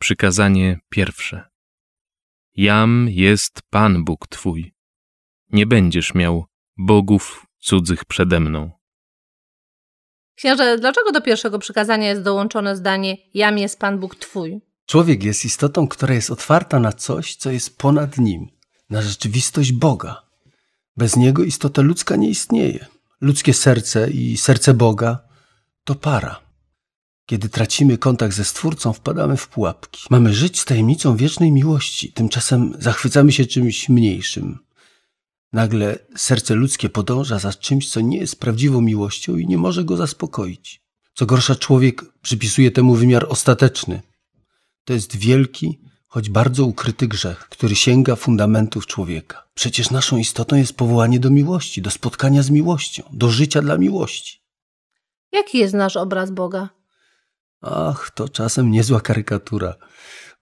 Przykazanie pierwsze. Jam jest Pan Bóg Twój. Nie będziesz miał bogów cudzych przede mną. Księże, dlaczego do pierwszego przykazania jest dołączone zdanie Jam jest Pan Bóg Twój? Człowiek jest istotą, która jest otwarta na coś, co jest ponad nim, na rzeczywistość Boga. Bez niego istota ludzka nie istnieje. Ludzkie serce i serce Boga to para. Kiedy tracimy kontakt ze Stwórcą, wpadamy w pułapki. Mamy żyć z tajemnicą wiecznej miłości, tymczasem zachwycamy się czymś mniejszym. Nagle serce ludzkie podąża za czymś, co nie jest prawdziwą miłością i nie może go zaspokoić. Co gorsza, człowiek przypisuje temu wymiar ostateczny. To jest wielki, choć bardzo ukryty grzech, który sięga fundamentów człowieka. Przecież naszą istotą jest powołanie do miłości, do spotkania z miłością, do życia dla miłości. Jaki jest nasz obraz Boga? Ach, to czasem niezła karykatura.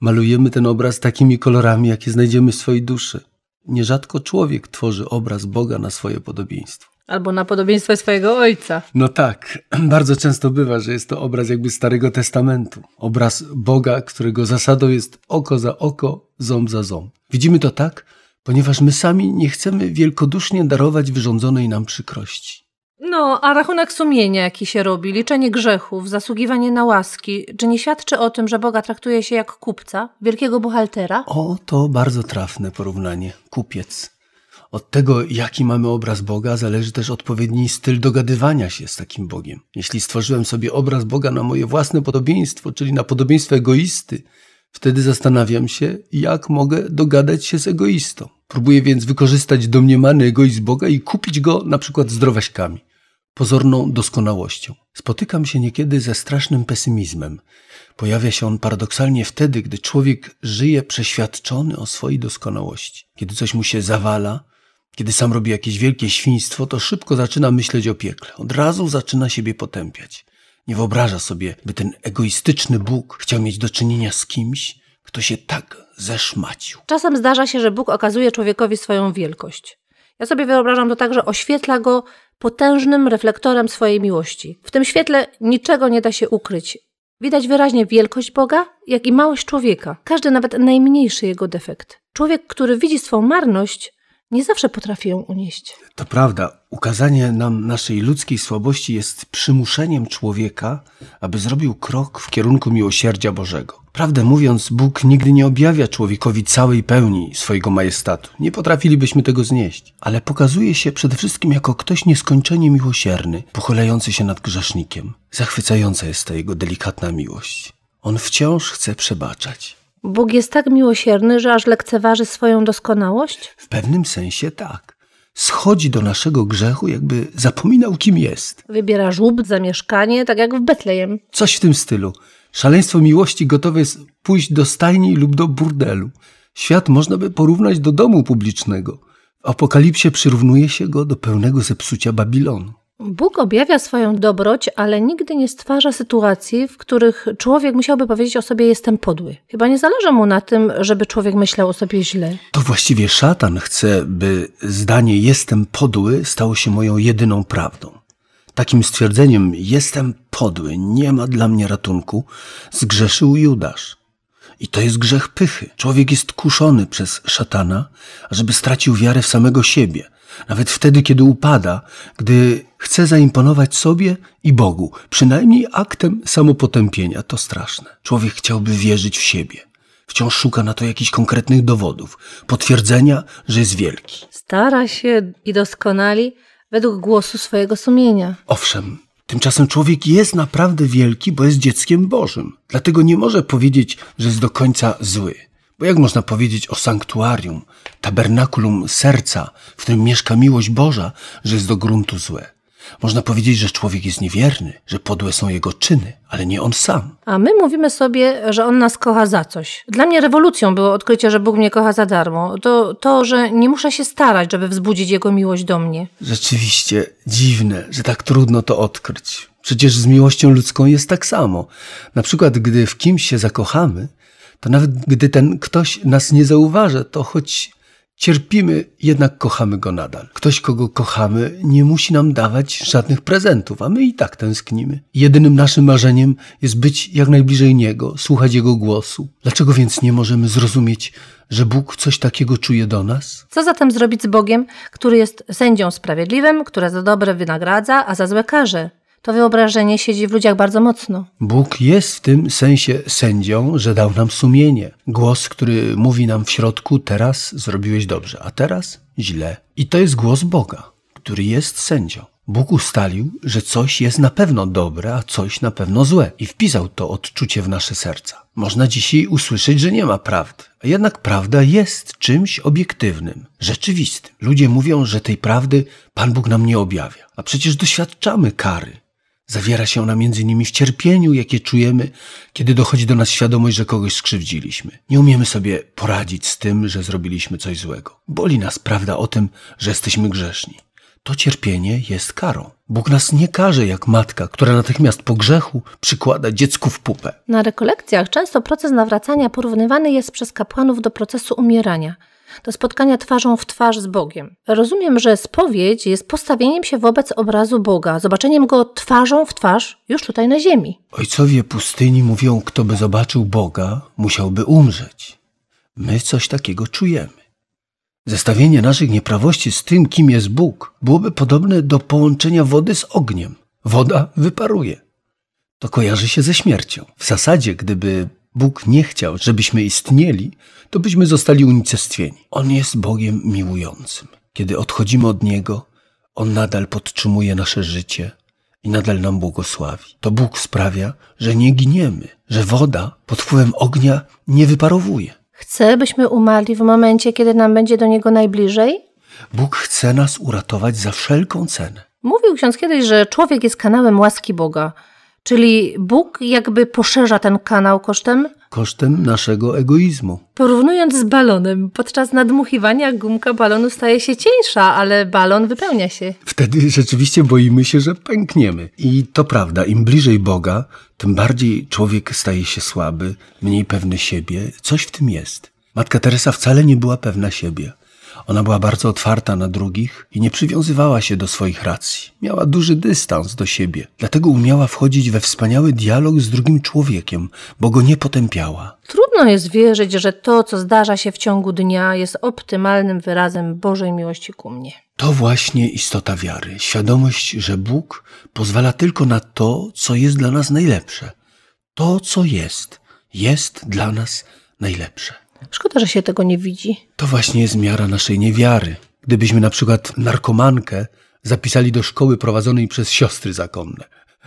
Malujemy ten obraz takimi kolorami, jakie znajdziemy w swojej duszy. Nierzadko człowiek tworzy obraz Boga na swoje podobieństwo. Albo na podobieństwo swojego ojca. No tak, bardzo często bywa, że jest to obraz jakby Starego Testamentu. Obraz Boga, którego zasadą jest oko za oko, ząb za ząb. Widzimy to tak, ponieważ my sami nie chcemy wielkodusznie darować wyrządzonej nam przykrości. No, a rachunek sumienia, jaki się robi, liczenie grzechów, zasługiwanie na łaski, czy nie świadczy o tym, że Boga traktuje się jak kupca, wielkiego buchaltera? O, to bardzo trafne porównanie. Kupiec. Od tego, jaki mamy obraz Boga, zależy też odpowiedni styl dogadywania się z takim Bogiem. Jeśli stworzyłem sobie obraz Boga na moje własne podobieństwo, czyli na podobieństwo egoisty, wtedy zastanawiam się, jak mogę dogadać się z egoistą. Próbuję więc wykorzystać domniemany egoizm Boga i kupić go na przykład zdrowaśkami pozorną doskonałością. Spotykam się niekiedy ze strasznym pesymizmem. Pojawia się on paradoksalnie wtedy, gdy człowiek żyje przeświadczony o swojej doskonałości. Kiedy coś mu się zawala, kiedy sam robi jakieś wielkie świństwo, to szybko zaczyna myśleć o piekle. Od razu zaczyna siebie potępiać. Nie wyobraża sobie, by ten egoistyczny Bóg chciał mieć do czynienia z kimś, kto się tak zeszmacił. Czasem zdarza się, że Bóg okazuje człowiekowi swoją wielkość. Ja sobie wyobrażam to tak, że oświetla go potężnym reflektorem swojej miłości. W tym świetle niczego nie da się ukryć. Widać wyraźnie wielkość Boga, jak i małość człowieka, każdy nawet najmniejszy jego defekt. Człowiek, który widzi swą marność, nie zawsze potrafi ją unieść. To prawda. Ukazanie nam naszej ludzkiej słabości jest przymuszeniem człowieka, aby zrobił krok w kierunku miłosierdzia Bożego. Prawdę mówiąc, Bóg nigdy nie objawia człowiekowi całej pełni swojego majestatu. Nie potrafilibyśmy tego znieść. Ale pokazuje się przede wszystkim jako ktoś nieskończenie miłosierny, pochylający się nad grzesznikiem. Zachwycająca jest ta jego delikatna miłość. On wciąż chce przebaczać. Bóg jest tak miłosierny, że aż lekceważy swoją doskonałość? W pewnym sensie tak. Schodzi do naszego grzechu, jakby zapominał, kim jest. Wybiera żłób za mieszkanie, tak jak w Betlejem. Coś w tym stylu. Szaleństwo miłości gotowe jest pójść do stajni lub do burdelu. Świat można by porównać do domu publicznego. W Apokalipsie przyrównuje się go do pełnego zepsucia Babilonu. Bóg objawia swoją dobroć, ale nigdy nie stwarza sytuacji, w których człowiek musiałby powiedzieć o sobie jestem podły. Chyba nie zależy mu na tym, żeby człowiek myślał o sobie źle. To właściwie szatan chce, by zdanie jestem podły stało się moją jedyną prawdą. Takim stwierdzeniem jestem podły, nie ma dla mnie ratunku, zgrzeszył Judasz. I to jest grzech pychy. Człowiek jest kuszony przez szatana, ażeby stracił wiarę w samego siebie. Nawet wtedy, kiedy upada, gdy chce zaimponować sobie i Bogu, przynajmniej aktem samopotępienia, to straszne. Człowiek chciałby wierzyć w siebie. Wciąż szuka na to jakichś konkretnych dowodów, potwierdzenia, że jest wielki. Stara się i doskonali według głosu swojego sumienia. Owszem, tymczasem człowiek jest naprawdę wielki, bo jest dzieckiem Bożym. Dlatego nie może powiedzieć, że jest do końca zły. Bo jak można powiedzieć o sanktuarium, tabernakulum serca, w którym mieszka miłość Boża, że jest do gruntu złe? Można powiedzieć, że człowiek jest niewierny, że podłe są jego czyny, ale nie on sam. A my mówimy sobie, że on nas kocha za coś. Dla mnie rewolucją było odkrycie, że Bóg mnie kocha za darmo. To, to że nie muszę się starać, żeby wzbudzić jego miłość do mnie. Rzeczywiście dziwne, że tak trudno to odkryć. Przecież z miłością ludzką jest tak samo. Na przykład, gdy w kimś się zakochamy, to nawet gdy ten ktoś nas nie zauważy, to choć Cierpimy, jednak kochamy go nadal. Ktoś, kogo kochamy, nie musi nam dawać żadnych prezentów, a my i tak tęsknimy. Jedynym naszym marzeniem jest być jak najbliżej niego, słuchać jego głosu. Dlaczego więc nie możemy zrozumieć, że Bóg coś takiego czuje do nas? Co zatem zrobić z Bogiem, który jest sędzią sprawiedliwym, który za dobre wynagradza, a za złe karze? To wyobrażenie siedzi w ludziach bardzo mocno. Bóg jest w tym sensie sędzią, że dał nam sumienie. Głos, który mówi nam w środku, teraz zrobiłeś dobrze, a teraz źle. I to jest głos Boga, który jest sędzią. Bóg ustalił, że coś jest na pewno dobre, a coś na pewno złe i wpisał to odczucie w nasze serca. Można dzisiaj usłyszeć, że nie ma prawdy, a jednak prawda jest czymś obiektywnym, rzeczywistym. Ludzie mówią, że tej prawdy Pan Bóg nam nie objawia, a przecież doświadczamy kary. Zawiera się ona między innymi w cierpieniu, jakie czujemy, kiedy dochodzi do nas świadomość, że kogoś skrzywdziliśmy. Nie umiemy sobie poradzić z tym, że zrobiliśmy coś złego. Boli nas prawda o tym, że jesteśmy grzeszni. To cierpienie jest karą. Bóg nas nie karze jak matka, która natychmiast po grzechu przykłada dziecku w pupę. Na rekolekcjach często proces nawracania porównywany jest przez kapłanów do procesu umierania – do spotkania twarzą w twarz z Bogiem. Rozumiem, że spowiedź jest postawieniem się wobec obrazu Boga, zobaczeniem go twarzą w twarz już tutaj na ziemi. Ojcowie pustyni mówią, kto by zobaczył Boga, musiałby umrzeć. My coś takiego czujemy. Zestawienie naszych nieprawości z tym, kim jest Bóg, byłoby podobne do połączenia wody z ogniem. Woda wyparuje. To kojarzy się ze śmiercią. W zasadzie, gdyby Bóg nie chciał, żebyśmy istnieli, to byśmy zostali unicestwieni. On jest Bogiem miłującym. Kiedy odchodzimy od Niego, On nadal podtrzymuje nasze życie i nadal nam błogosławi. To Bóg sprawia, że nie giniemy, że woda pod wpływem ognia nie wyparowuje. Chce, byśmy umarli w momencie, kiedy nam będzie do Niego najbliżej? Bóg chce nas uratować za wszelką cenę. Mówił ksiądz kiedyś, że człowiek jest kanałem łaski Boga. Czyli Bóg jakby poszerza ten kanał kosztem? Kosztem naszego egoizmu. Porównując z balonem, podczas nadmuchiwania gumka balonu staje się cieńsza, ale balon wypełnia się. Wtedy rzeczywiście boimy się, że pękniemy. I to prawda, im bliżej Boga, tym bardziej człowiek staje się słaby, mniej pewny siebie. Coś w tym jest. Matka Teresa wcale nie była pewna siebie. Ona była bardzo otwarta na drugich i nie przywiązywała się do swoich racji. Miała duży dystans do siebie, dlatego umiała wchodzić we wspaniały dialog z drugim człowiekiem, bo go nie potępiała. Trudno jest wierzyć, że to, co zdarza się w ciągu dnia, jest optymalnym wyrazem Bożej miłości ku mnie. To właśnie istota wiary. Świadomość, że Bóg pozwala tylko na to, co jest dla nas najlepsze. To, co jest, jest dla nas najlepsze. Szkoda, że się tego nie widzi. To właśnie jest miara naszej niewiary. Gdybyśmy na przykład narkomankę zapisali do szkoły prowadzonej przez siostry zakonne,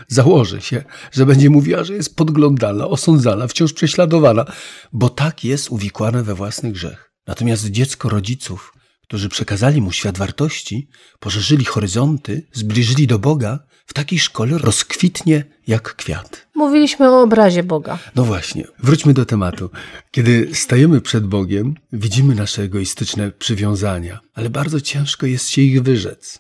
założę się, że będzie mówiła, że jest podglądana, osądzana, wciąż prześladowana, bo tak jest uwikłane we własny grzech. Natomiast dziecko rodziców, którzy przekazali mu świat wartości, poszerzyli horyzonty, zbliżyli do Boga, w takiej szkole rozkwitnie jak kwiat. Mówiliśmy o obrazie Boga. No właśnie, wróćmy do tematu. Kiedy stajemy przed Bogiem, widzimy nasze egoistyczne przywiązania, ale bardzo ciężko jest się ich wyrzec.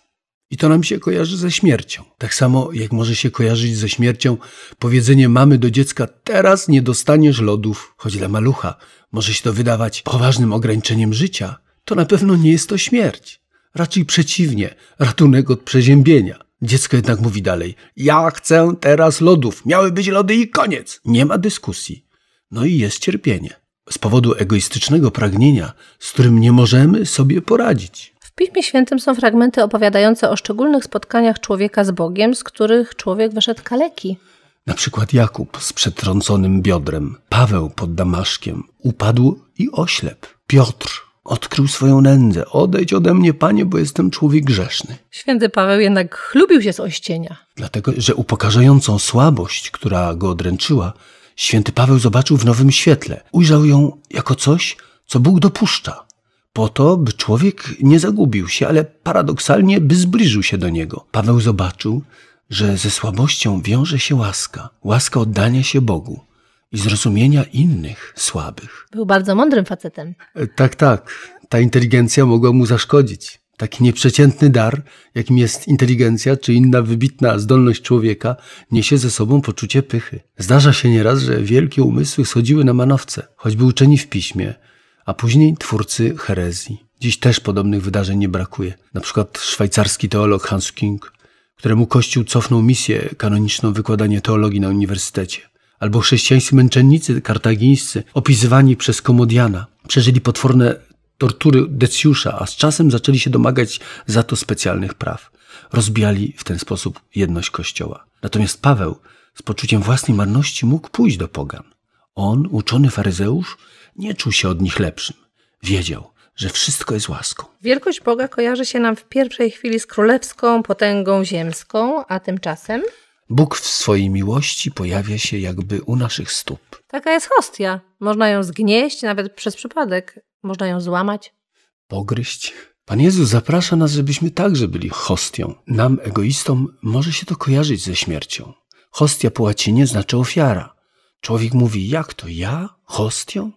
I to nam się kojarzy ze śmiercią. Tak samo jak może się kojarzyć ze śmiercią powiedzenie mamy do dziecka: Teraz nie dostaniesz lodów, choć dla malucha może się to wydawać poważnym ograniczeniem życia, to na pewno nie jest to śmierć. Raczej przeciwnie, ratunek od przeziębienia. Dziecko jednak mówi dalej: Ja chcę teraz lodów. Miały być lody i koniec. Nie ma dyskusji. No i jest cierpienie. Z powodu egoistycznego pragnienia, z którym nie możemy sobie poradzić. W Piśmie Świętym są fragmenty opowiadające o szczególnych spotkaniach człowieka z Bogiem, z których człowiek wyszedł kaleki. Na przykład Jakub z przetrąconym biodrem, Paweł pod Damaszkiem upadł i oślep, Piotr Odkrył swoją nędzę. Odejdź ode mnie, panie, bo jestem człowiek grzeszny. Święty Paweł jednak chlubił się z ościenia. Dlatego, że upokarzającą słabość, która go odręczyła, święty Paweł zobaczył w nowym świetle. Ujrzał ją jako coś, co Bóg dopuszcza. Po to, by człowiek nie zagubił się, ale paradoksalnie, by zbliżył się do niego. Paweł zobaczył, że ze słabością wiąże się łaska, łaska oddania się Bogu i zrozumienia innych słabych. Był bardzo mądrym facetem. E, tak, tak. Ta inteligencja mogła mu zaszkodzić. Taki nieprzeciętny dar, jakim jest inteligencja czy inna wybitna zdolność człowieka, niesie ze sobą poczucie pychy. Zdarza się nieraz, że wielkie umysły schodziły na manowce, choćby uczeni w piśmie, a później twórcy herezji. Dziś też podobnych wydarzeń nie brakuje. Na przykład szwajcarski teolog Hans King, któremu Kościół cofnął misję kanoniczną wykładanie teologii na uniwersytecie. Albo chrześcijańscy męczennicy kartagińscy, opisywani przez Komodiana, przeżyli potworne tortury Decjusza, a z czasem zaczęli się domagać za to specjalnych praw. Rozbijali w ten sposób jedność Kościoła. Natomiast Paweł z poczuciem własnej marności mógł pójść do pogan. On, uczony faryzeusz, nie czuł się od nich lepszym. Wiedział, że wszystko jest łaską. Wielkość Boga kojarzy się nam w pierwszej chwili z królewską potęgą ziemską, a tymczasem Bóg w swojej miłości pojawia się jakby u naszych stóp. taka jest hostia. Można ją zgnieść nawet przez przypadek, można ją złamać. Pogryźć. Pan Jezus zaprasza nas, żebyśmy także byli hostią. Nam, egoistom, może się to kojarzyć ze śmiercią. Hostia po łacinie znaczy ofiara. Człowiek mówi, jak to ja? Hostią?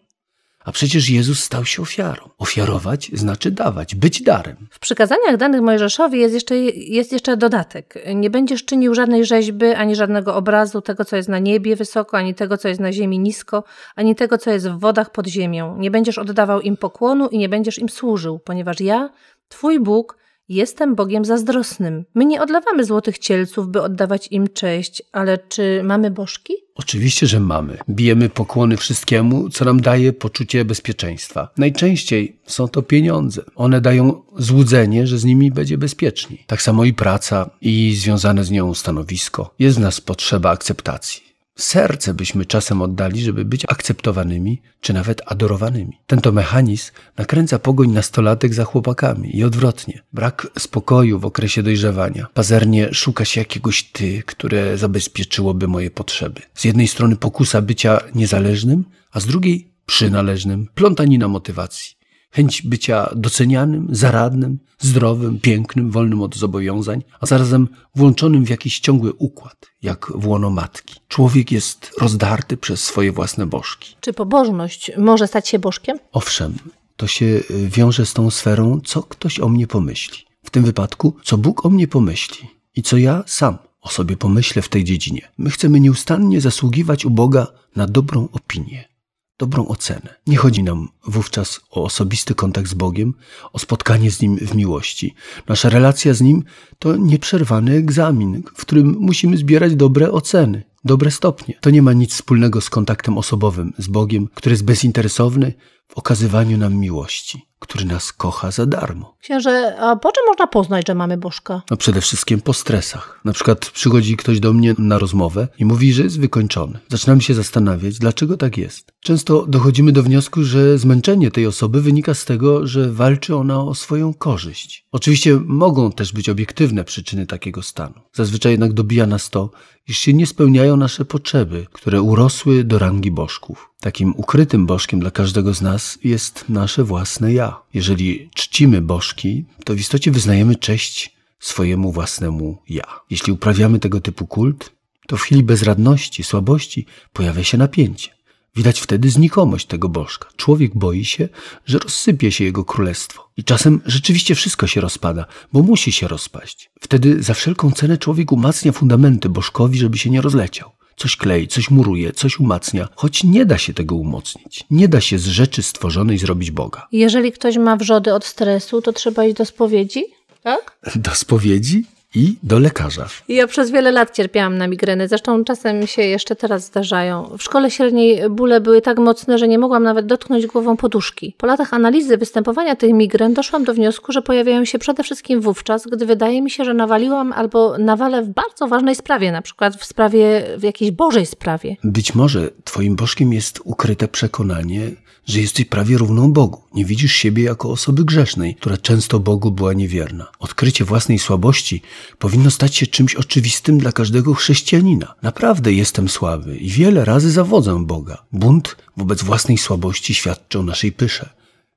A przecież Jezus stał się ofiarą. Ofiarować znaczy dawać, być darem. W przykazaniach danych Mojżeszowi jest jeszcze, jest jeszcze dodatek. Nie będziesz czynił żadnej rzeźby, ani żadnego obrazu tego, co jest na niebie wysoko, ani tego, co jest na ziemi nisko, ani tego, co jest w wodach pod ziemią. Nie będziesz oddawał im pokłonu i nie będziesz im służył, ponieważ ja, Twój Bóg, jestem Bogiem zazdrosnym. My nie odlewamy złotych cielców, by oddawać im cześć, ale czy mamy bożki? Oczywiście, że mamy. Bijemy pokłony wszystkiemu, co nam daje poczucie bezpieczeństwa. Najczęściej są to pieniądze. One dają złudzenie, że z nimi będzie bezpieczniej. Tak samo i praca i związane z nią stanowisko. Jest w nas potrzeba akceptacji. Serce byśmy czasem oddali, żeby być akceptowanymi, czy nawet adorowanymi. Ten to mechanizm nakręca pogoń nastolatek za chłopakami i odwrotnie. Brak spokoju w okresie dojrzewania. Pazernie szuka się jakiegoś ty, które zabezpieczyłoby moje potrzeby. Z jednej strony pokusa bycia niezależnym, a z drugiej przynależnym. Plątanina motywacji. Chęć bycia docenianym, zaradnym, zdrowym, pięknym, wolnym od zobowiązań, a zarazem włączonym w jakiś ciągły układ, jak w łono matki. Człowiek jest rozdarty przez swoje własne bożki. Czy pobożność może stać się bożkiem? Owszem, to się y, wiąże z tą sferą, co ktoś o mnie pomyśli. W tym wypadku, co Bóg o mnie pomyśli i co ja sam o sobie pomyślę w tej dziedzinie. My chcemy nieustannie zasługiwać u Boga na dobrą opinię dobrą ocenę. Nie chodzi nam wówczas o osobisty kontakt z Bogiem, o spotkanie z Nim w miłości. Nasza relacja z Nim to nieprzerwany egzamin, w którym musimy zbierać dobre oceny, dobre stopnie. To nie ma nic wspólnego z kontaktem osobowym z Bogiem, który jest bezinteresowny w okazywaniu nam miłości, który nas kocha za darmo. Księże, a po czym można poznać, że mamy bożka? No przede wszystkim po stresach. Na przykład przychodzi ktoś do mnie na rozmowę i mówi, że jest wykończony. Zaczynamy się zastanawiać, dlaczego tak jest. Często dochodzimy do wniosku, że zmęczenie tej osoby wynika z tego, że walczy ona o swoją korzyść. Oczywiście mogą też być obiektywne przyczyny takiego stanu. Zazwyczaj jednak dobija nas to, iż się nie spełniają nasze potrzeby, które urosły do rangi bożków. Takim ukrytym bożkiem dla każdego z nas jest nasze własne ja. Jeżeli czcimy bożki, to w istocie wyznajemy cześć swojemu własnemu ja. Jeśli uprawiamy tego typu kult, to w chwili bezradności, słabości pojawia się napięcie. Widać wtedy znikomość tego bożka. Człowiek boi się, że rozsypie się jego królestwo. I czasem rzeczywiście wszystko się rozpada, bo musi się rozpaść. Wtedy za wszelką cenę człowiek umacnia fundamenty bożkowi, żeby się nie rozleciał. Coś klei, coś muruje, coś umacnia, choć nie da się tego umocnić. Nie da się z rzeczy stworzonej zrobić Boga. Jeżeli ktoś ma wrzody od stresu, to trzeba iść do spowiedzi? Tak? Do spowiedzi i do lekarza. Ja przez wiele lat cierpiałam na migreny, zresztą czasem się jeszcze teraz zdarzają. W szkole średniej bóle były tak mocne, że nie mogłam nawet dotknąć głową poduszki. Po latach analizy występowania tych migren doszłam do wniosku, że pojawiają się przede wszystkim wówczas, gdy wydaje mi się, że nawaliłam albo nawalę w bardzo ważnej sprawie, na przykład w sprawie, w jakiejś Bożej sprawie. Być może twoim bożkiem jest ukryte przekonanie, że jesteś prawie równą Bogu. Nie widzisz siebie jako osoby grzesznej, która często Bogu była niewierna. Odkrycie własnej słabości powinno stać się czymś oczywistym dla każdego chrześcijanina. Naprawdę jestem słaby i wiele razy zawodzę Boga. Bunt wobec własnej słabości świadczy o naszej pysze.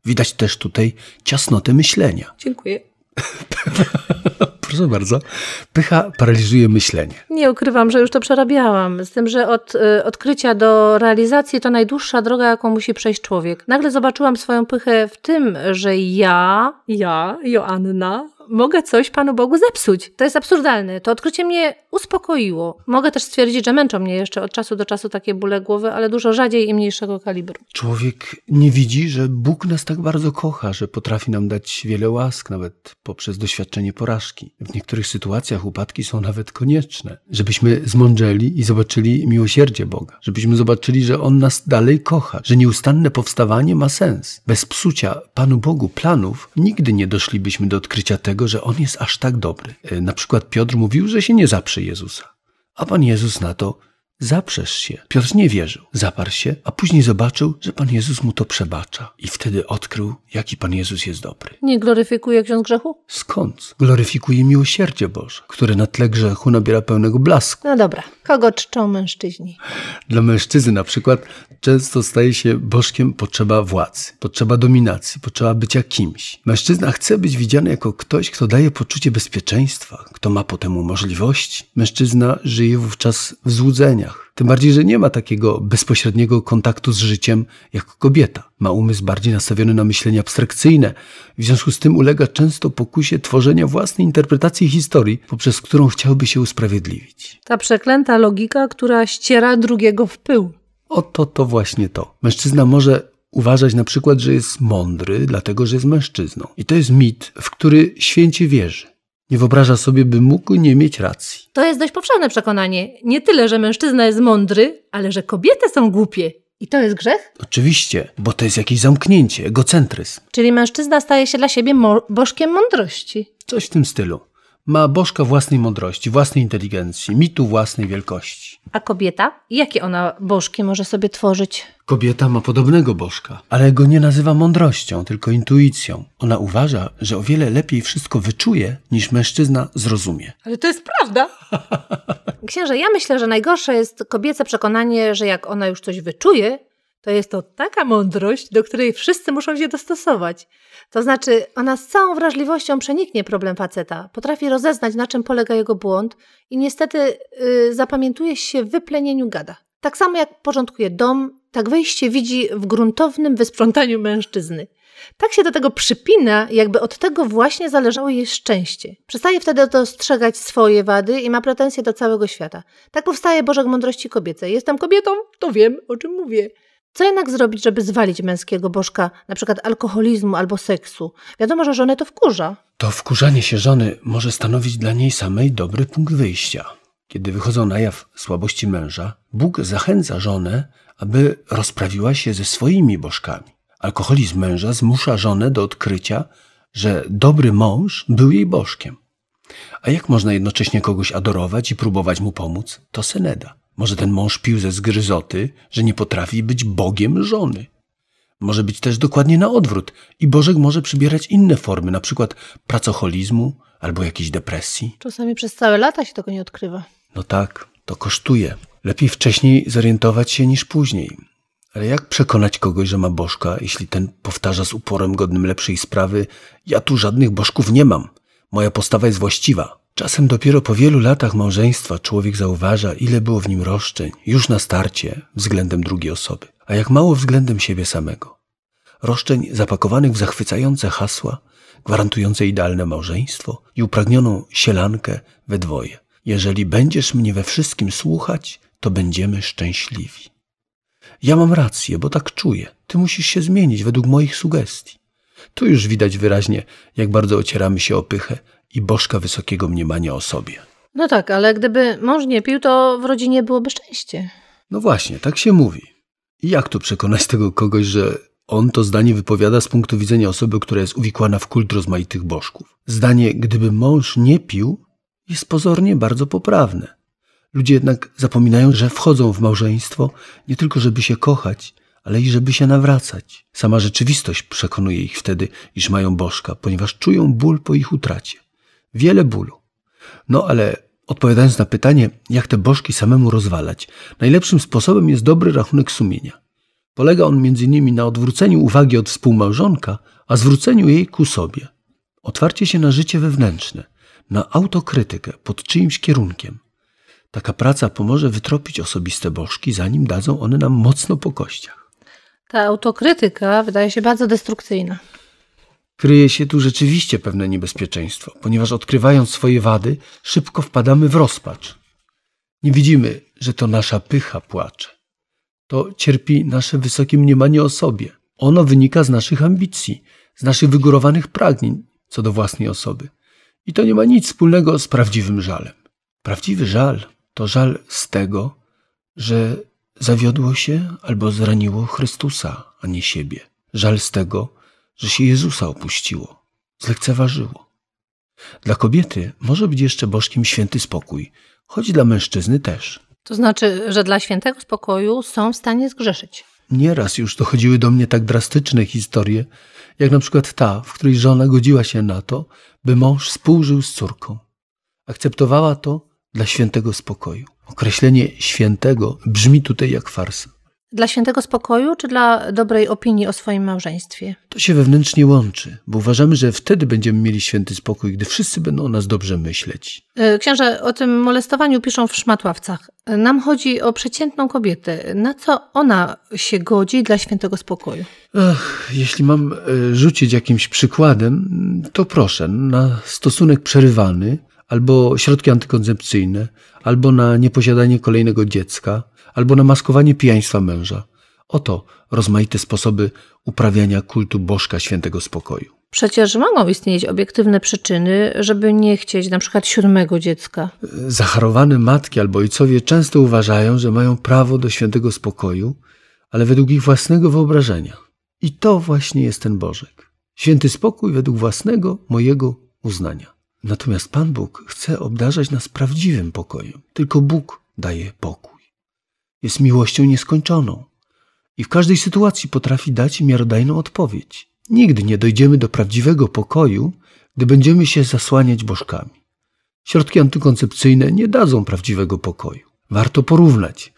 Widać też tutaj ciasnotę myślenia. Dziękuję. Proszę bardzo. Pycha paraliżuje myślenie. Nie ukrywam, że już to przerabiałam. Z tym, że od y, odkrycia do realizacji to najdłuższa droga, jaką musi przejść człowiek. Nagle zobaczyłam swoją pychę w tym, że ja, ja, Joanna, mogę coś Panu Bogu zepsuć. To jest absurdalne. To odkrycie mnie uspokoiło. Mogę też stwierdzić, że męczą mnie jeszcze od czasu do czasu takie bóle głowy, ale dużo rzadziej i mniejszego kalibru. Człowiek nie widzi, że Bóg nas tak bardzo kocha, że potrafi nam dać wiele łask, nawet poprzez doświadczenie porażki. W niektórych sytuacjach upadki są nawet konieczne, żebyśmy zmądrzeli i zobaczyli miłosierdzie Boga, żebyśmy zobaczyli, że On nas dalej kocha, że nieustanne powstawanie ma sens. Bez psucia Panu Bogu planów nigdy nie doszlibyśmy do odkrycia tego, że On jest aż tak dobry. E, Na przykład Piotr mówił, że się nie zaprze Jezusa. A Pan Jezus na to Zaprzesz się. Piotr nie wierzył. Zaparł się, a później zobaczył, że Pan Jezus mu to przebacza. I wtedy odkrył, jaki Pan Jezus jest dobry. Nie gloryfikuje ksiądz grzechu? Skąd? Gloryfikuje miłosierdzie Boże, które na tle grzechu nabiera pełnego blasku. No dobra. Kogo czczą mężczyźni? Dla mężczyzny na przykład często staje się bożkiem potrzeba władzy, potrzeba dominacji, potrzeba bycia kimś. Mężczyzna chce być widziany jako ktoś, kto daje poczucie bezpieczeństwa, kto ma po temu możliwości. Mężczyzna żyje wówczas w złudzeniach. Tym bardziej, że nie ma takiego bezpośredniego kontaktu z życiem jak kobieta. Ma umysł bardziej nastawiony na myślenie abstrakcyjne. W związku z tym ulega często pokusie tworzenia własnej interpretacji historii, poprzez którą chciałby się usprawiedliwić. Ta przeklęta logika, która ściera drugiego w pył. Oto to właśnie to. Mężczyzna może uważać na przykład, że jest mądry, dlatego że jest mężczyzną. I to jest mit, w który święcie wierzy. Nie wyobraża sobie, by mógł nie mieć racji. To jest dość powszechne przekonanie. Nie tyle, że mężczyzna jest mądry, ale że kobiety są głupie. I to jest grzech? Oczywiście, bo to jest jakieś zamknięcie, egocentryzm. Czyli mężczyzna staje się dla siebie bożkiem mądrości. Coś w tym stylu. Ma bożka własnej mądrości, własnej inteligencji, mitu własnej wielkości. A kobieta? Jakie ona bożki może sobie tworzyć? Kobieta ma podobnego bożka, ale go nie nazywa mądrością, tylko intuicją. Ona uważa, że o wiele lepiej wszystko wyczuje, niż mężczyzna zrozumie. Ale to jest prawda. Księże, ja myślę, że najgorsze jest kobiece przekonanie, że jak ona już coś wyczuje, to jest to taka mądrość, do której wszyscy muszą się dostosować. To znaczy, ona z całą wrażliwością przeniknie problem faceta, potrafi rozeznać, na czym polega jego błąd i niestety yy, zapamiętuje się w wyplenieniu gada. Tak samo jak porządkuje dom, tak wejście widzi w gruntownym wysprzątaniu mężczyzny. Tak się do tego przypina, jakby od tego właśnie zależało jej szczęście. Przestaje wtedy dostrzegać swoje wady i ma pretensje do całego świata. Tak powstaje Bożek mądrości kobiecej. Jestem kobietą, to wiem, o czym mówię. Co jednak zrobić, żeby zwalić męskiego bożka, na przykład alkoholizmu albo seksu? Wiadomo, że żonę to wkurza. To wkurzanie się żony może stanowić dla niej samej dobry punkt wyjścia. Kiedy wychodzą na jaw słabości męża, Bóg zachęca żonę, aby rozprawiła się ze swoimi bożkami. Alkoholizm męża zmusza żonę do odkrycia, że dobry mąż był jej bożkiem. A jak można jednocześnie kogoś adorować i próbować mu pomóc? To seneda. Może ten mąż pił ze zgryzoty, że nie potrafi być Bogiem żony. Może być też dokładnie na odwrót i Bożek może przybierać inne formy, na przykład pracoholizmu albo jakiejś depresji. Czasami przez całe lata się tego nie odkrywa. No tak, to kosztuje. Lepiej wcześniej zorientować się niż później. Ale jak przekonać kogoś, że ma bożka, jeśli ten powtarza z uporem godnym lepszej sprawy: Ja tu żadnych bożków nie mam, moja postawa jest właściwa. Czasem dopiero po wielu latach małżeństwa człowiek zauważa, ile było w nim roszczeń, już na starcie, względem drugiej osoby, a jak mało względem siebie samego. Roszczeń zapakowanych w zachwycające hasła, gwarantujące idealne małżeństwo i upragnioną sielankę we dwoje. Jeżeli będziesz mnie we wszystkim słuchać, to będziemy szczęśliwi. Ja mam rację, bo tak czuję. Ty musisz się zmienić według moich sugestii. Tu już widać wyraźnie, jak bardzo ocieramy się o pychę i bożka wysokiego mniemania o sobie. No tak, ale gdyby mąż nie pił, to w rodzinie byłoby szczęście. No właśnie, tak się mówi. I jak tu przekonać tego kogoś, że on to zdanie wypowiada z punktu widzenia osoby, która jest uwikłana w kult rozmaitych bożków? Zdanie, gdyby mąż nie pił, jest pozornie bardzo poprawne. Ludzie jednak zapominają, że wchodzą w małżeństwo nie tylko, żeby się kochać, ale i żeby się nawracać. Sama rzeczywistość przekonuje ich wtedy, iż mają bożka, ponieważ czują ból po ich utracie. Wiele bólu. No ale odpowiadając na pytanie, jak te bożki samemu rozwalać, najlepszym sposobem jest dobry rachunek sumienia. Polega on m.in. na odwróceniu uwagi od współmałżonka, a zwróceniu jej ku sobie. Otwarcie się na życie wewnętrzne, na autokrytykę pod czyimś kierunkiem. Taka praca pomoże wytropić osobiste bożki, zanim dadzą one nam mocno po kościach. Ta autokrytyka wydaje się bardzo destrukcyjna. Kryje się tu rzeczywiście pewne niebezpieczeństwo, ponieważ odkrywając swoje wady, szybko wpadamy w rozpacz. Nie widzimy, że to nasza pycha płacze. To cierpi nasze wysokie mniemanie o sobie. Ono wynika z naszych ambicji, z naszych wygórowanych pragnień co do własnej osoby. I to nie ma nic wspólnego z prawdziwym żalem. Prawdziwy żal to żal z tego, że zawiodło się albo zraniło Chrystusa, a nie siebie. Żal z tego, że się Jezusa opuściło, zlekceważyło. Dla kobiety może być jeszcze bożkiem święty spokój, choć dla mężczyzny też. To znaczy, że dla świętego spokoju są w stanie zgrzeszyć. Nieraz już dochodziły do mnie tak drastyczne historie, jak na przykład ta, w której żona godziła się na to, by mąż współżył z córką. Akceptowała to dla świętego spokoju. Określenie świętego brzmi tutaj jak farsa. Dla świętego spokoju czy dla dobrej opinii o swoim małżeństwie? To się wewnętrznie łączy, bo uważamy, że wtedy będziemy mieli święty spokój, gdy wszyscy będą o nas dobrze myśleć. E, księże, o tym molestowaniu piszą w szmatławcach. Nam chodzi o przeciętną kobietę. Na co ona się godzi dla świętego spokoju? Ach, jeśli mam e, rzucić jakimś przykładem, to proszę, na stosunek przerywany, albo środki antykoncepcyjne, albo na nieposiadanie kolejnego dziecka, albo na maskowanie pijaństwa męża. Oto rozmaite sposoby uprawiania kultu bożka świętego spokoju. Przecież mogą istnieć obiektywne przyczyny, żeby nie chcieć na przykład siódmego dziecka. Zacharowane matki albo ojcowie często uważają, że mają prawo do świętego spokoju, ale według ich własnego wyobrażenia. I to właśnie jest ten Bożek. Święty spokój według własnego, mojego uznania. Natomiast Pan Bóg chce obdarzać nas prawdziwym pokojem. Tylko Bóg daje pokój. Jest miłością nieskończoną i w każdej sytuacji potrafi dać miarodajną odpowiedź. Nigdy nie dojdziemy do prawdziwego pokoju, gdy będziemy się zasłaniać bożkami. Środki antykoncepcyjne nie dadzą prawdziwego pokoju. Warto porównać.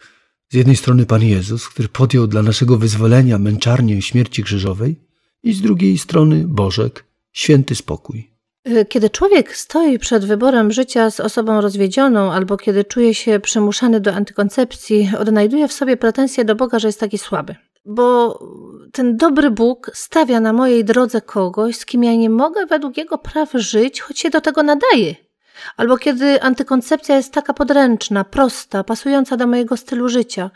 Z jednej strony Pan Jezus, który podjął dla naszego wyzwolenia męczarnię śmierci krzyżowej, i z drugiej strony Bożek, święty spokój. Y, kiedy człowiek stoi przed wyborem życia z osobą rozwiedzioną, albo kiedy czuje się przymuszany do antykoncepcji, odnajduje w sobie pretensje do Boga, że jest taki słaby. Bo ten dobry Bóg stawia na mojej drodze kogoś, z kim ja nie mogę według jego praw żyć, choć się do tego nadaje. Albo kiedy antykoncepcja jest taka podręczna, prosta, pasująca do mojego stylu życia.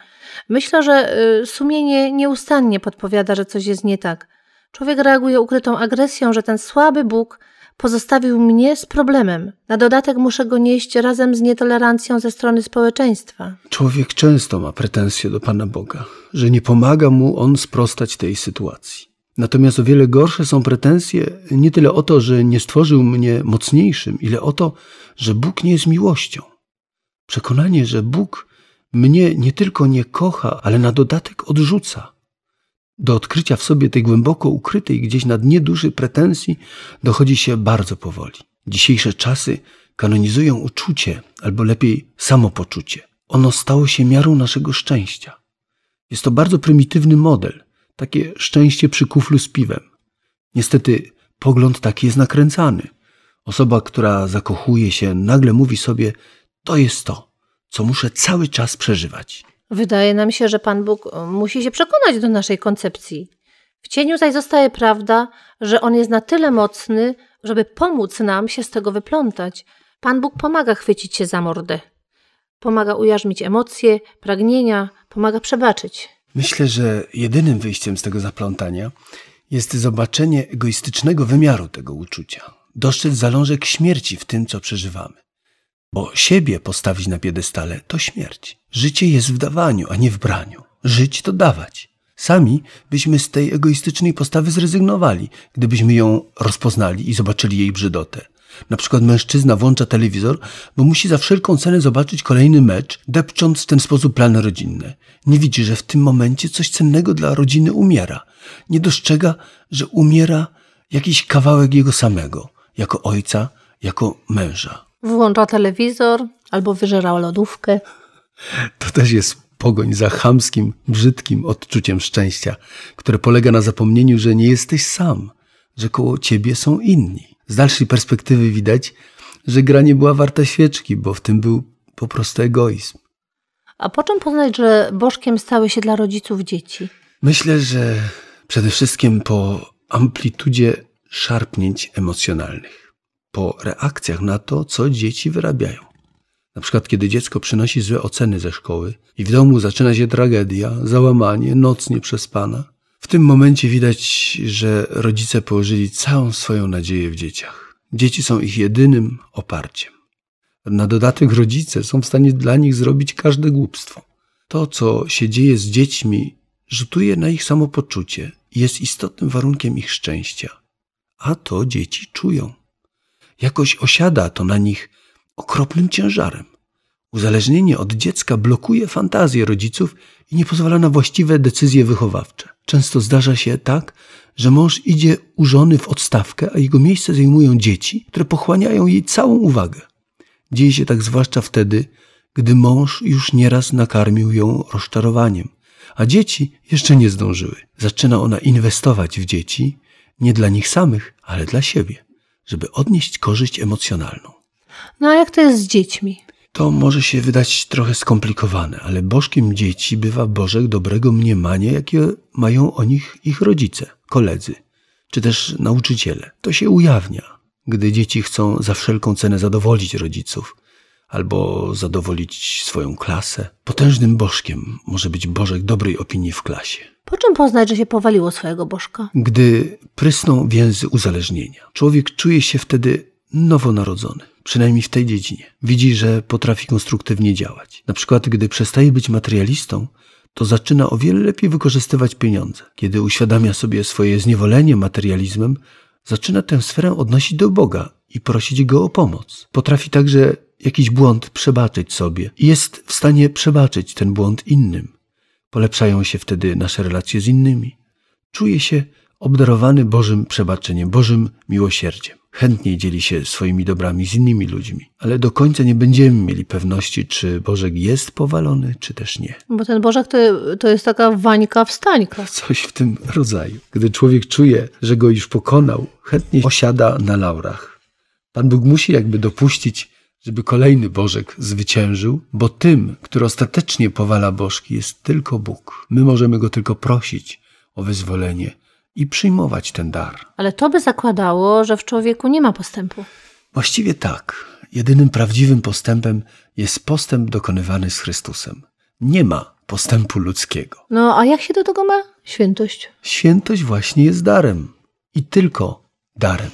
Myślę, że y, sumienie nieustannie podpowiada, że coś jest nie tak. Człowiek reaguje ukrytą agresją, że ten słaby Bóg pozostawił mnie z problemem. Na dodatek muszę go nieść razem z nietolerancją ze strony społeczeństwa. Człowiek często ma pretensje do Pana Boga, że nie pomaga mu on sprostać tej sytuacji. Natomiast o wiele gorsze są pretensje nie tyle o to, że nie stworzył mnie mocniejszym, ile o to, że Bóg nie jest miłością. Przekonanie, że Bóg mnie nie tylko nie kocha, ale na dodatek odrzuca. Do odkrycia w sobie tej głęboko ukrytej gdzieś na dnie duszy pretensji dochodzi się bardzo powoli. Dzisiejsze czasy kanonizują uczucie, albo lepiej samopoczucie. Ono stało się miarą naszego szczęścia. Jest to bardzo prymitywny model, takie szczęście przy kuflu z piwem. Niestety pogląd taki jest nakręcany. Osoba, która zakochuje się, nagle mówi sobie: To jest to, co muszę cały czas przeżywać. Wydaje nam się, że Pan Bóg e, musi się przekonać do naszej koncepcji. W cieniu zaś zostaje prawda, że On jest na tyle mocny, żeby pomóc nam się z tego wyplątać. Pan Bóg pomaga chwycić się za mordę. Pomaga ujarzmić emocje, pragnienia, pomaga przebaczyć. Myślę, że jedynym wyjściem z tego zaplątania jest zobaczenie egoistycznego wymiaru tego uczucia, dostrzec zalążek śmierci w tym, co przeżywamy. Bo siebie postawić na piedestale to śmierć. Życie jest w dawaniu, a nie w braniu. Żyć to dawać. Sami byśmy z tej egoistycznej postawy zrezygnowali, gdybyśmy ją rozpoznali i zobaczyli jej brzydotę. Na przykład mężczyzna włącza telewizor, bo musi za wszelką cenę zobaczyć kolejny mecz, depcząc w ten sposób plany rodzinne. Nie widzi, że w tym momencie coś cennego dla rodziny umiera. Nie dostrzega, że umiera jakiś kawałek jego samego, jako ojca, jako męża. Włącza telewizor albo wyżera lodówkę. To też jest pogoń za chamskim, brzydkim odczuciem szczęścia, które polega na zapomnieniu, że nie jesteś sam, że koło ciebie są inni. Z dalszej perspektywy widać, że gra nie była warta świeczki, bo w tym był po prostu egoizm. A po czym poznać, że bożkiem stały się dla rodziców dzieci? Myślę, że przede wszystkim po amplitudzie szarpnięć emocjonalnych, po reakcjach na to, co dzieci wyrabiają. Na przykład, kiedy dziecko przynosi złe oceny ze szkoły i w domu zaczyna się tragedia, załamanie, noc nieprzespana, w tym momencie widać, że rodzice położyli całą swoją nadzieję w dzieciach. Dzieci są ich jedynym oparciem. Na dodatek rodzice są w stanie dla nich zrobić każde głupstwo. To, co się dzieje z dziećmi, rzutuje na ich samopoczucie i jest istotnym warunkiem ich szczęścia. A to dzieci czują. Jakoś osiada to na nich okropnym ciężarem. Uzależnienie od dziecka blokuje fantazję rodziców i nie pozwala na właściwe decyzje wychowawcze. Często zdarza się tak, że mąż idzie u żony w odstawkę, a jego miejsce zajmują dzieci, które pochłaniają jej całą uwagę. Dzieje się tak zwłaszcza wtedy, gdy mąż już nieraz nakarmił ją rozczarowaniem, a dzieci jeszcze nie zdążyły. Zaczyna ona inwestować w dzieci, nie dla nich samych, ale dla siebie, żeby odnieść korzyść emocjonalną. No a jak to jest z dziećmi? To może się wydać trochę skomplikowane, ale bożkiem dzieci bywa bożek dobrego mniemania, jakie mają o nich ich rodzice, koledzy, czy też nauczyciele. To się ujawnia, gdy dzieci chcą za wszelką cenę zadowolić rodziców albo zadowolić swoją klasę. Potężnym bożkiem może być bożek dobrej opinii w klasie. Po czym poznać, że się powaliło swojego bożka? Gdy prysną więzy uzależnienia, człowiek czuje się wtedy nowonarodzony, przynajmniej w tej dziedzinie. Widzi, że potrafi konstruktywnie działać. Na przykład, gdy przestaje być materialistą, to zaczyna o wiele lepiej wykorzystywać pieniądze. Kiedy uświadamia sobie swoje zniewolenie materializmem, zaczyna tę sferę odnosić do Boga i prosić Go o pomoc. Potrafi także jakiś błąd przebaczyć sobie i jest w stanie przebaczyć ten błąd innym. Polepszają się wtedy nasze relacje z innymi. Czuje się obdarowany Bożym przebaczeniem, Bożym miłosierdziem. Chętniej dzieli się swoimi dobrami z innymi ludźmi, ale do końca nie będziemy mieli pewności, czy Bożek jest powalony, czy też nie. Bo ten bożek to, to jest taka wańka wstańka. Coś w tym rodzaju. Gdy człowiek czuje, że go już pokonał, chętnie osiada na laurach. Pan Bóg musi jakby dopuścić, żeby kolejny Bożek zwyciężył, bo tym, który ostatecznie powala bożki, jest tylko Bóg. My możemy go tylko prosić o wyzwolenie i przyjmować ten dar. Ale to by zakładało, że w człowieku nie ma postępu. Właściwie tak. Jedynym prawdziwym postępem jest postęp dokonywany z Chrystusem. Nie ma postępu ludzkiego. No a jak się do tego ma? Świętość. Świętość właśnie jest darem. I tylko darem,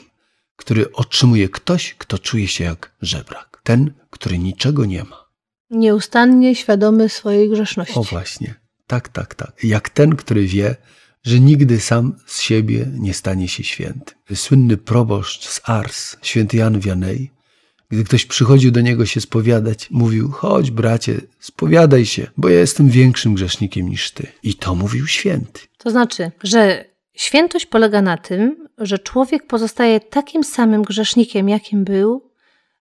który otrzymuje ktoś, kto czuje się jak żebrak. Ten, który niczego nie ma. Nieustannie świadomy swojej grzeszności. O właśnie. Tak, tak, tak. Jak ten, który wie, że nigdy sam z siebie nie stanie się świętym. Słynny proboszcz z Ars, święty Jan Wianej, gdy ktoś przychodził do niego się spowiadać, mówił: Chodź, bracie, spowiadaj się, bo ja jestem większym grzesznikiem niż ty. I to mówił święty. To znaczy, że świętość polega na tym, że człowiek pozostaje takim samym grzesznikiem, jakim był,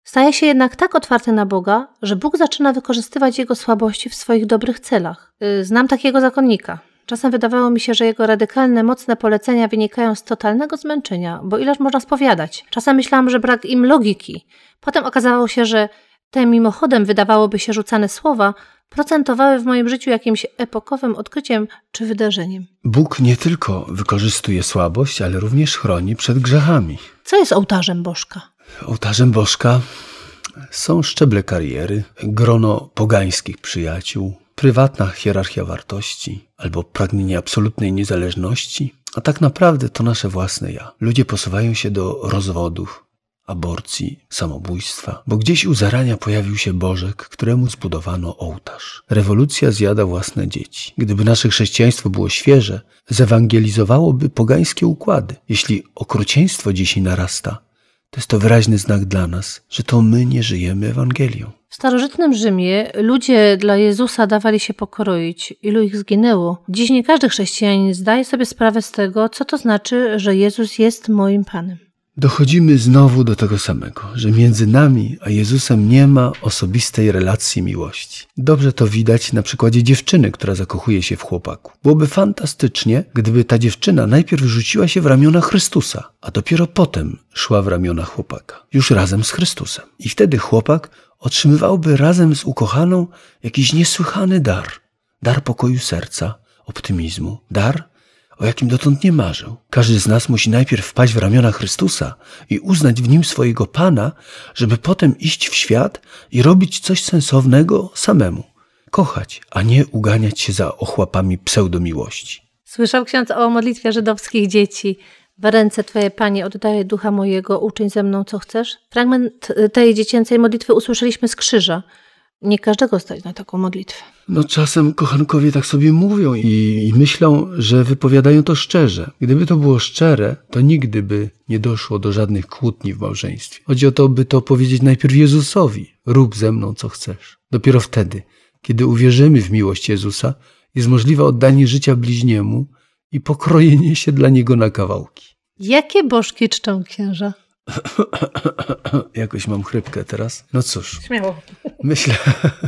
staje się jednak tak otwarty na Boga, że Bóg zaczyna wykorzystywać jego słabości w swoich dobrych celach. Y, Znam takiego zakonnika. Czasem wydawało mi się, że jego radykalne, mocne polecenia wynikają z totalnego zmęczenia, bo ileż można spowiadać. Czasem myślałam, że brak im logiki. Potem okazało się, że te mimochodem wydawałoby się rzucane słowa procentowały w moim życiu jakimś epokowym odkryciem czy wydarzeniem. Bóg nie tylko wykorzystuje słabość, ale również chroni przed grzechami. Co jest ołtarzem Bożka? Ołtarzem Bożka są szczeble kariery, grono pogańskich przyjaciół, prywatna hierarchia wartości albo pragnienie absolutnej niezależności, a tak naprawdę to nasze własne ja. Ludzie posuwają się do rozwodów, aborcji, samobójstwa, bo gdzieś u zarania pojawił się Bożek, któremu zbudowano ołtarz. Rewolucja zjada własne dzieci. Gdyby nasze chrześcijaństwo było świeże, zewangelizowałoby pogańskie układy. Jeśli okrucieństwo dzisiaj narasta, to jest to wyraźny znak dla nas, że to my nie żyjemy Ewangelią. W starożytnym Rzymie ludzie dla Jezusa dawali się pokroić. Ilu ich zginęło? Dziś nie każdy chrześcijanin zdaje sobie sprawę z tego, co to znaczy, że Jezus jest moim Panem. Dochodzimy znowu do tego samego, że między nami a Jezusem nie ma osobistej relacji miłości. Dobrze to widać na przykładzie dziewczyny, która zakochuje się w chłopaku. Byłoby fantastycznie, gdyby ta dziewczyna najpierw rzuciła się w ramiona Chrystusa, a dopiero potem szła w ramiona chłopaka, już razem z Chrystusem. I wtedy chłopak otrzymywałby razem z ukochaną jakiś niesłychany dar. Dar pokoju serca, optymizmu, dar o jakim dotąd nie marzył. Każdy z nas musi najpierw wpaść w ramiona Chrystusa i uznać w nim swojego Pana, żeby potem iść w świat i robić coś sensownego samemu. Kochać, a nie uganiać się za ochłapami pseudomiłości. Słyszał ksiądz o modlitwie żydowskich dzieci. W ręce Twoje, Panie, oddaję ducha mojego, uczyń ze mną, co chcesz. Fragment tej dziecięcej modlitwy usłyszeliśmy z krzyża. Nie każdego stać na taką modlitwę. No czasem kochankowie tak sobie mówią i, i, myślą, że wypowiadają to szczerze. Gdyby to było szczere, to nigdy by nie doszło do żadnych kłótni w małżeństwie. Chodzi o to, by to powiedzieć najpierw Jezusowi. Rób ze mną, co chcesz. Dopiero wtedy, kiedy uwierzymy w miłość Jezusa, jest możliwe oddanie życia bliźniemu i pokrojenie się dla niego na kawałki. Jakie bożki czczą księża? Jakoś mam chrypkę teraz. No cóż. Śmiało. Myślę,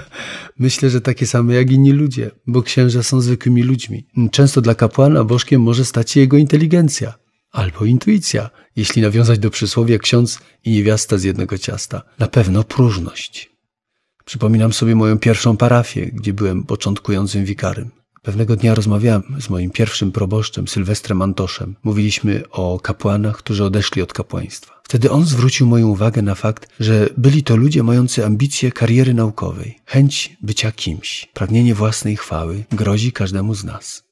myślę, że takie same jak inni ludzie, bo księża są zwykłymi ludźmi. Często dla kapłana bożkiem może stać się jego inteligencja albo intuicja, jeśli nawiązać do przysłowia ksiądz i niewiasta z jednego ciasta. Na pewno próżność. Przypominam sobie moją pierwszą parafię, gdzie byłem początkującym wikarym. Pewnego dnia rozmawiałem z moim pierwszym proboszczem, Sylwestrem Antoszem. Mówiliśmy o kapłanach, którzy odeszli od kapłaństwa. Wtedy on zwrócił moją uwagę na fakt, że byli to ludzie mający ambicje kariery naukowej, chęć bycia kimś, pragnienie własnej chwały grozi każdemu z nas.